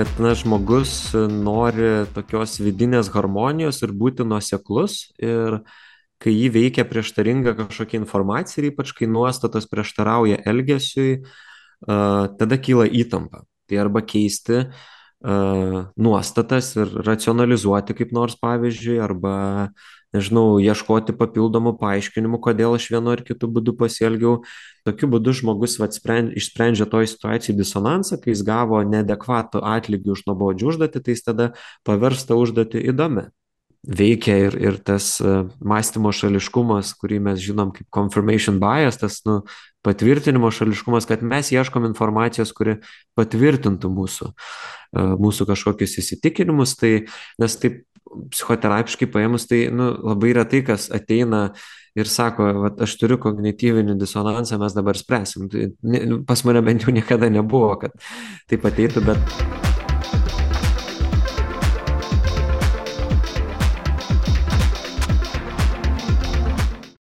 kad na, žmogus nori tokios vidinės harmonijos ir būti nuoseklus ir kai jį veikia prieštaringa kažkokia informacija ir ypač kai nuostatos prieštarauja elgesiui, tada kyla įtampa. Tai arba keisti nuostatas ir racionalizuoti kaip nors pavyzdžiui, arba nežinau, ieškoti papildomų paaiškinimų, kodėl aš vienu ar kitu būdu pasielgiau. Tokiu būdu žmogus vat, sprend, išsprendžia toj situacijai disonansą, kai jis gavo neadekvatų atlygį už nuobodžių užduotį, tai jis tada paversta užduotį įdomi. Veikia ir, ir tas uh, mąstymo šališkumas, kurį mes žinom kaip confirmation bias, tas nu, patvirtinimo šališkumas, kad mes ieškom informacijos, kuri patvirtintų mūsų, uh, mūsų kažkokius įsitikinimus, tai nes taip psichoterapiškai paėmus, tai nu, labai retai kas ateina ir sako, vat, aš turiu kognityvinį disonansą, mes dabar spręsim. Tai, ne, pas mane bent jau niekada nebuvo, kad taip ateitų, bet